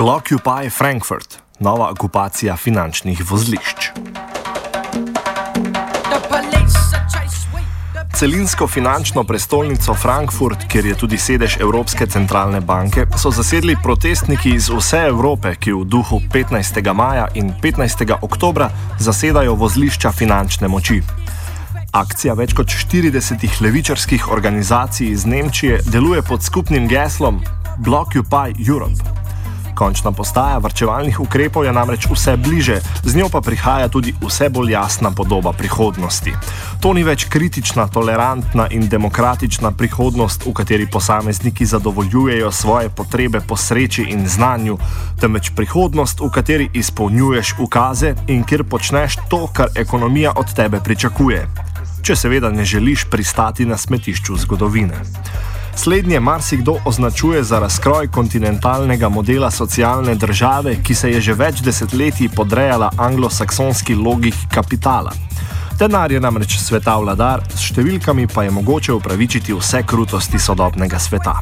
Blockupy Frankfurt, nova okupacija finančnih vozlišč. Celinsko finančno prestolnico Frankfurt, kjer je tudi sedež Evropske centralne banke, so zasedli protestniki iz vse Evrope, ki v duhu 15. maja in 15. oktobra zasedajo vozlišča finančne moči. Akcija več kot 40 levičarskih organizacij iz Nemčije deluje pod skupnim geslom Blockupy Europe. Končna postaja vrčevalnih ukrepov je namreč vse bliže, z njo pa prihaja tudi vse bolj jasna podoba prihodnosti. To ni več kritična, tolerantna in demokratična prihodnost, v kateri posamezniki zadovoljujejo svoje potrebe po sreči in znanju, temveč prihodnost, v kateri izpolnjuješ ukaze in kjer počneš to, kar ekonomija od tebe pričakuje če seveda ne želiš pristati na smetišču zgodovine. Slednje marsikdo označuje za razkroj kontinentalnega modela socialne države, ki se je že več desetletij podrejala anglosaksonski logiki kapitala. Denar je namreč sveta vladar, s številkami pa je mogoče upravičiti vse krutosti sodobnega sveta.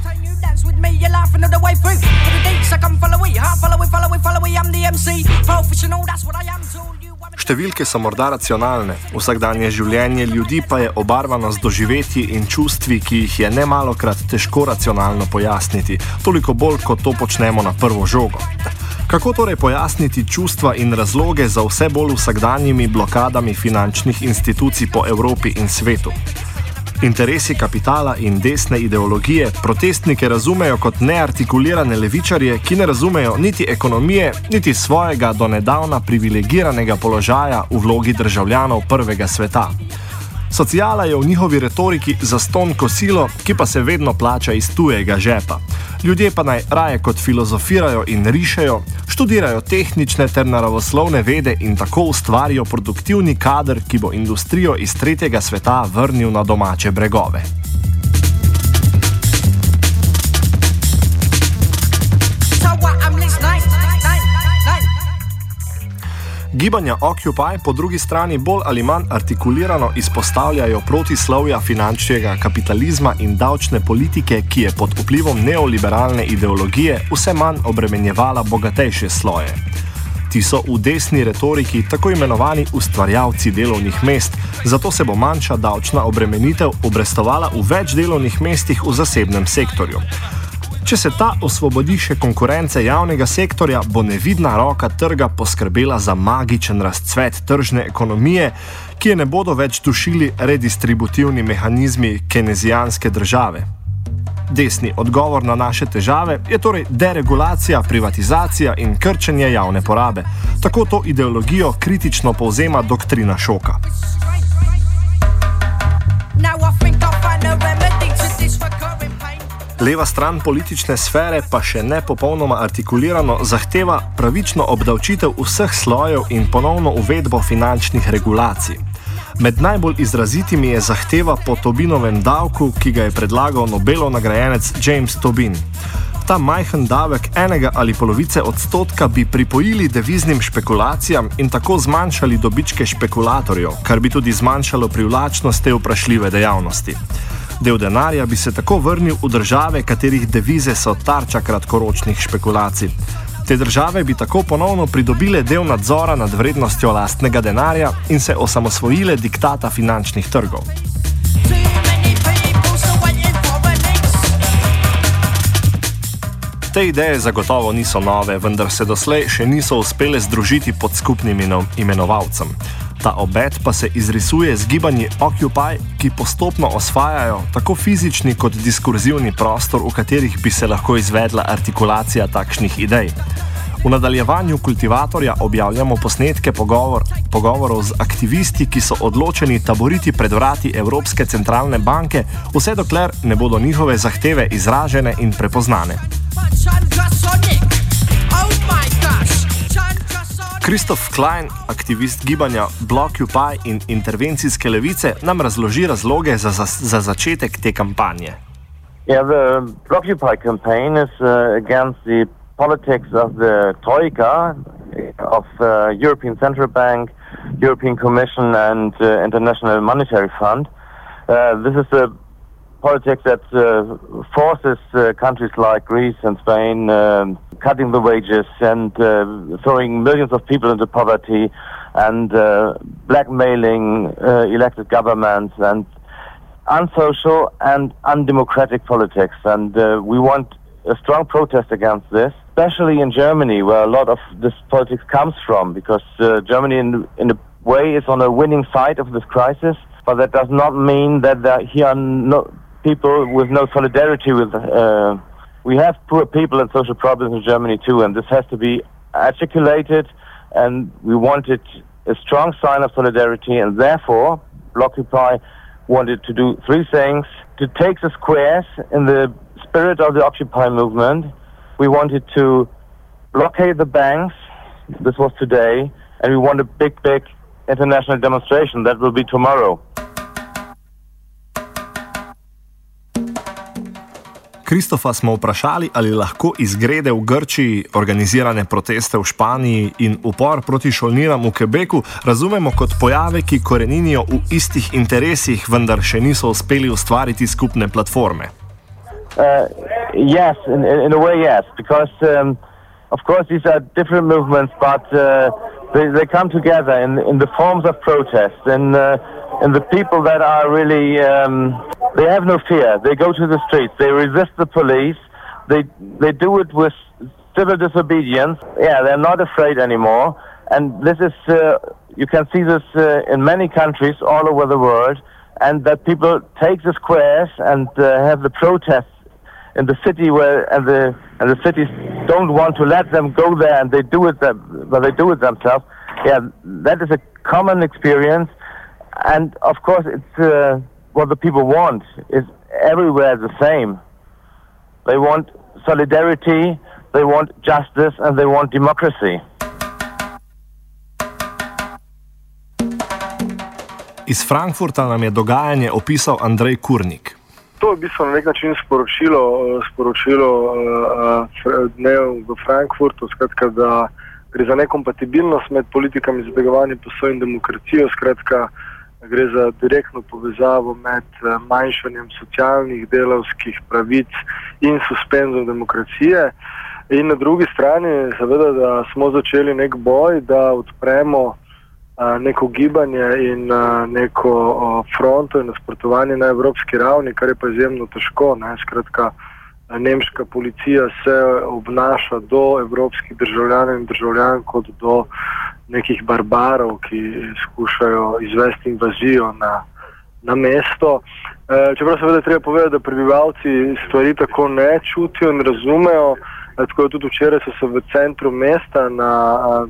Številke so morda racionalne, vsakdanje življenje ljudi pa je obarvano z doživetji in čustvi, ki jih je ne malokrat težko racionalno pojasniti, toliko bolj, kot to počnemo na prvo žogo. Kako torej pojasniti čustva in razloge za vse bolj vsakdanjimi blokadami finančnih institucij po Evropi in svetu? Interesi kapitala in desne ideologije protestnike razumejo kot neartikulirane levičarje, ki ne razumejo niti ekonomije, niti svojega donedavna privilegiranega položaja v vlogi državljanov prvega sveta. Sociala je v njihovi retoriki zaston kosilo, ki pa se vedno plača iz tujega žepa. Ljudje pa naj raje kot filozofirajo in rišejo, študirajo tehnične ter naravoslovne vede in tako ustvarijo produktivni kader, ki bo industrijo iz tretjega sveta vrnil na domače bregove. Gibanja Occupy po drugi strani bolj ali manj artikulirano izpostavljajo protislovja finančnega kapitalizma in davčne politike, ki je pod vplivom neoliberalne ideologije vse manj obremenjevala bogatejše sloje. Ti so v desni retoriki tako imenovani ustvarjalci delovnih mest, zato se bo manjša davčna obremenitev obrestovala v več delovnih mestih v zasebnem sektorju. Če se ta osvobodi še konkurence javnega sektorja, bo nevidna roka trga poskrbela za magičen razcvet tržne ekonomije, ki je ne bodo več dušili redistributivni mehanizmi kenezijanske države. Desni odgovor na naše težave je torej deregulacija, privatizacija in krčenje javne porabe. Tako to ideologijo kritično povzema doktrina šoka. Now I think I'll find a remedy to this pain. Leva stran politične sfere pa še ne popolnoma artikulirano zahteva pravično obdavčitev vseh slojev in ponovno uvedbo finančnih regulacij. Med najbolj izrazitimi je zahteva po Tobinovem davku, ki ga je predlagal Nobelov nagrajenec James Tobin. Ta majhen davek enega ali polovice odstotka bi pripojili deviznim špekulacijam in tako zmanjšali dobičke špekulatorjev, kar bi tudi zmanjšalo privlačnost te vprašljive dejavnosti. Del denarja bi se tako vrnil v države, katerih devize so tarča kratkoročnih špekulacij. Te države bi tako ponovno pridobile del nadzora nad vrednostjo lastnega denarja in se osamosvojile diktata finančnih trgov. Te ideje zagotovo niso nove, vendar se doslej še niso uspele združiti pod skupnim imenovalcem. Ta obet pa se izrisuje z gibanji Occupy, ki postopno osvajajo tako fizični kot diskurzivni prostor, v katerih bi se lahko izvedla artikulacija takšnih idej. V nadaljevanju kultivatorja objavljamo posnetke pogovor, pogovorov z aktivisti, ki so odločeni taboriti pred vrati Evropske centralne banke, vse dokler ne bodo njihove zahteve izražene in prepoznane. Kristof Klein, aktivist gibanja Blockupy in intervencijske levice, nam razloži razloge za, za, za začetek te kampanje. Yeah, the Blockupy campaign is uh, against the politics of the Troika, of uh, European Central Bank, European Commission, and uh, International Monetary Fund. Uh, this is a politics that uh, forces uh, countries like Greece and Spain um, cutting the wages and uh, throwing millions of people into poverty and uh, blackmailing uh, elected governments and unsocial and undemocratic politics. And uh, we want a strong protest against this, especially in Germany, where a lot of this politics comes from, because Germany, in, in a way, is on a winning side of this crisis. But that does not mean that here are no, people with no solidarity with. Uh, we have poor people and social problems in Germany too, and this has to be articulated. And we wanted a strong sign of solidarity, and therefore, Blockupy wanted to do three things: to take the squares in the spirit of the Occupy movement. We wanted to blockade the banks. This was today, and we want a big, big international demonstration that will be tomorrow. Kristofa smo vprašali, ali lahko izgrede v Grčiji, organizirane proteste v Španiji in upor proti šolninam v Quebecu razumemo kot pojave, ki koreninijo v istih interesih, vendar še niso uspeli ustvariti skupne platforme. Uh, yes, in, in a way, yes, because um, of course these are different movements, but uh, they, they come together in, in the forms of protest and, uh, the people that are really. Um, They have no fear. They go to the streets. They resist the police. They they do it with civil disobedience. Yeah, they're not afraid anymore. And this is uh, you can see this uh, in many countries all over the world. And that people take the squares and uh, have the protests in the city where and the and the cities don't want to let them go there, and they do it them, but they do it themselves. Yeah, that is a common experience, and of course it's uh, what the people want is everywhere the same. They want solidarity, they want justice, and they want democracy. Iz Frankfurta nam je dogajanje opisal Andrej Kurnik. To je v bistvu na nek način sporočilo, sporočilo dnev v Frankfurtu, skratka, da gre za nekompatibilnost med politikami za delovanje posoj in demokracijo. Skratka, uh, gre za direktno povezavo med eh, manjšanjem socialnih, delovskih pravic in suspenzom demokracije. In na drugi strani, seveda, da smo začeli nek boj, da odpremo a, eh, neko gibanje in a, eh, neko a, fronto in nasprotovanje na evropski ravni, kar je pa izjemno težko. Ne? Skratka, nemška policija se obnaša do evropskih državljanov in državljank kot do nekih barbarov, ki skušajo izvesti invazijo na, na mesto. E, čeprav seveda treba povedati, da prebivalci stvari tako ne čutijo in razumejo. E, tako je tudi včeraj so se v centru mesta na a,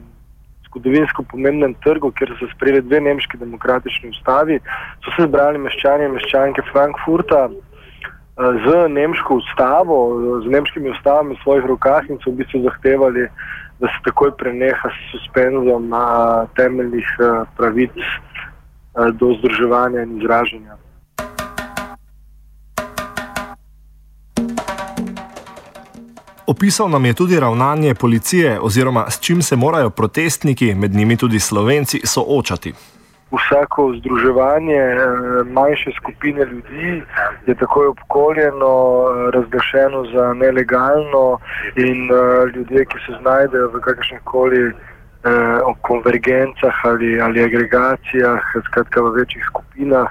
zgodovinsko pomembnem trgu, kjer so se sprejeli dve nemški demokratični ustavi, so se zbrali meščani in meščanke Frankfurta. Z nemško ustavo, z nemškimi ustavami v svojih rokah, in so v bistvu zahtevali da se takoj preneha s suspenzom na temeljnih eh, pravic eh, do združevanja in izražanja. Opisal nam je tudi ravnanje policije, oziroma s čim se morajo protestniki, med njimi tudi slovenci, soočati vsako združevanje eh, manjše skupine ljudi je takoj obkoljeno, eh, razglašeno za nelegalno in eh, ljudje, ki se znajdejo v kakršnih koli konvergencah ali, ali agregacijah, skratka v večjih skupinah,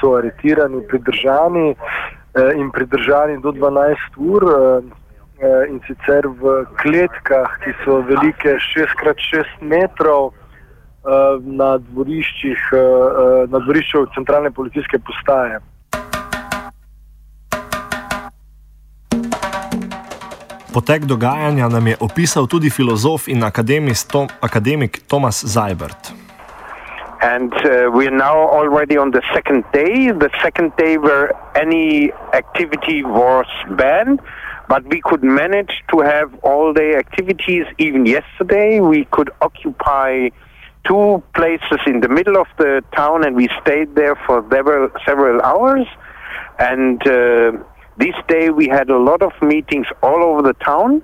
so aretirani, pridržani in pridržani do 12 ur. in sicer v kletkah, ki so velike 6x6 metrov na dvoriščih, eh, eh, na dvorišču centralne policijske postaje. Potek dogajanja nam je opisal tudi filozof in Tom, akademik Tomas Zajbert. And uh, we are now already on the second day, the second day where any activity was banned, but we could manage to have all day activities. Even yesterday, we could occupy two places in the middle of the town, and we stayed there for several, several hours. And uh, this day we had a lot of meetings all over the town.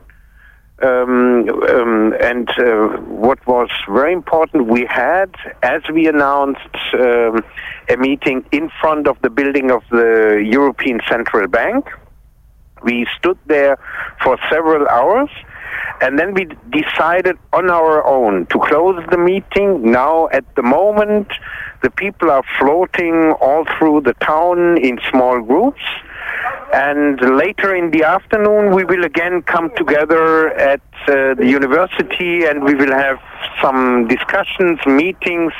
Um, um, and uh, what was very important, we had, as we announced, um, a meeting in front of the building of the European Central Bank. We stood there for several hours, and then we decided on our own to close the meeting. Now, at the moment, the people are floating all through the town in small groups. And later in the afternoon, we will again come together at uh, the university and we will have some discussions, meetings.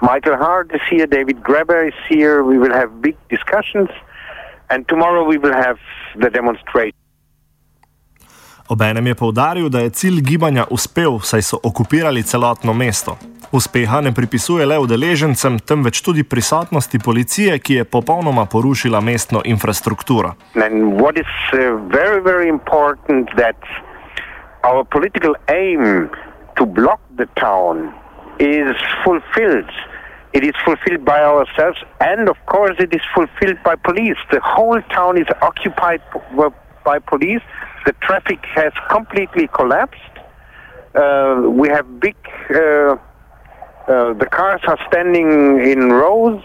Michael Hart is here, David Greber is here. We will have big discussions. And tomorrow we will have the demonstration. Obenem je povdaril, da je cilj gibanja uspel, saj so okupirali celotno mesto. Uspeha ne pripisuje le udeležencem, temveč tudi prisotnosti policije, ki je popolnoma porušila mestno infrastrukturo. Very, very our political aim to block the town is fulfilled. It is fulfilled by ourselves, and of course, it is fulfilled by police. The whole town is occupied by police. The traffic has completely collapsed. Uh, we have big uh, uh, the cars are standing in rows,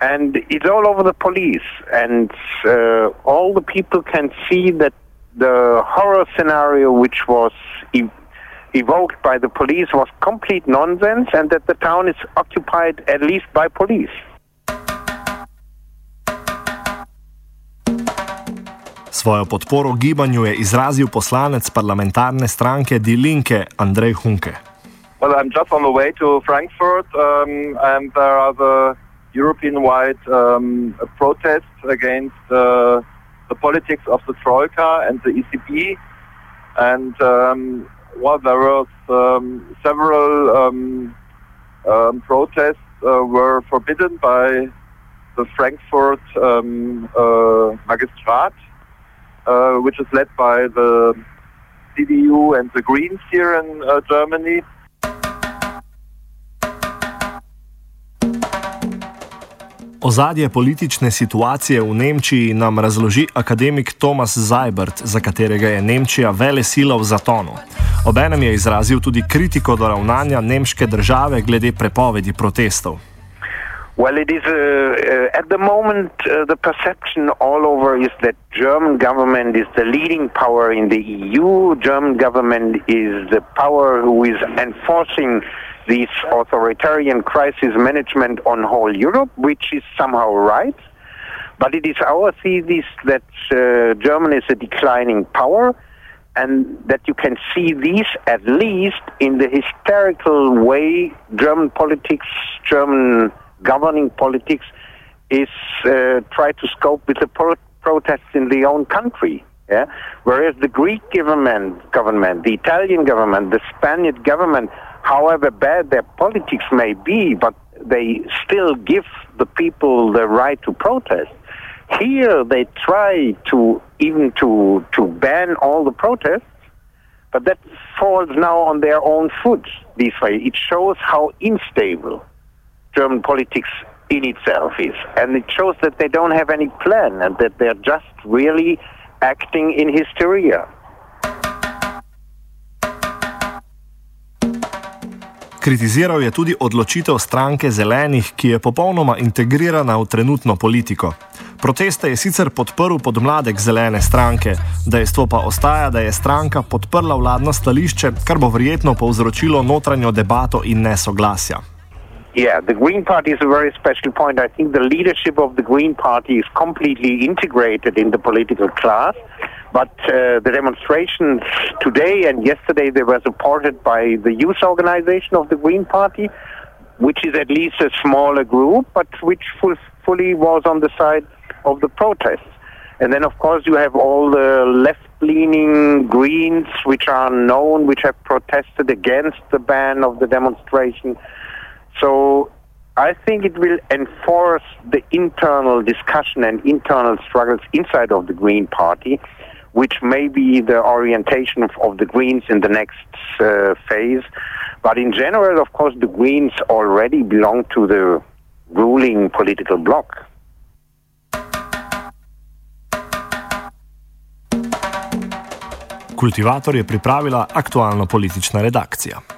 and it's all over the police. And uh, all the people can see that the horror scenario, which was ev- evoked by the police, was complete nonsense, and that the town is occupied at least by police. Svojo podporo gibanju je izrazil poslanec parlamentarne stranke Die Linke Andrej Hunke. Well, I'm just on the way to Frankfurt, um, and there are the European-wide um, protests against uh, the politics of the Troika and the ECB. And um, well, there were um, several um, um, protests uh, were forbidden by the Frankfurt um, uh, Magistrat, uh, which is led by the CDU and the Greens here in uh, Germany. Ozadje politične situacije v Nemčiji nam razloži akademik Tomas Zajbert, za katerega je Nemčija vele sila v zatonu. Obenem je izrazil tudi kritiko do ravnanja nemške države glede prepovedi protestov. Well, it is uh, uh, at the moment uh, the perception all over is that German government is the leading power in the EU. German government is the power who is enforcing this authoritarian crisis management on whole Europe, which is somehow right. But it is our thesis that uh, Germany is a declining power and that you can see this at least in the hysterical way German politics, German governing politics is uh, try to scope with the pro- protests in their own country. Yeah? Whereas the Greek government, government, the Italian government, the Spanish government however bad their politics may be, but they still give the people the right to protest. Here they try to even to to ban all the protests, but that falls now on their own foot. This way, it shows how unstable German politics in itself is, and it shows that they don't have any plan and that they're just really acting in hysteria. Kritiziral je tudi odločitev stranke zelenih, ki je popolnoma integrirana v trenutno politiko. Proteste je sicer podprl podmladek zelene stranke, dejstvo pa ostaja, da je stranka podprla vladno stališče, kar bo verjetno povzročilo notranjo debato in nesoglasja. Yeah, the Green Party is a very special point. I think the leadership of the Green Party is completely integrated in the political class. But uh, the demonstrations today and yesterday they were supported by the youth organization of the Green Party, which is at least a smaller group, but which full, fully was on the side of the protests. And then, of course, you have all the left-leaning Greens, which are known, which have protested against the ban of the demonstration. So I think it will enforce the internal discussion and internal struggles inside of the Green Party, which may be the orientation of, of the Greens in the next uh, phase. But in general, of course, the Greens already belong to the ruling political bloc. Kultivator je pripravila aktualno politična redakcija.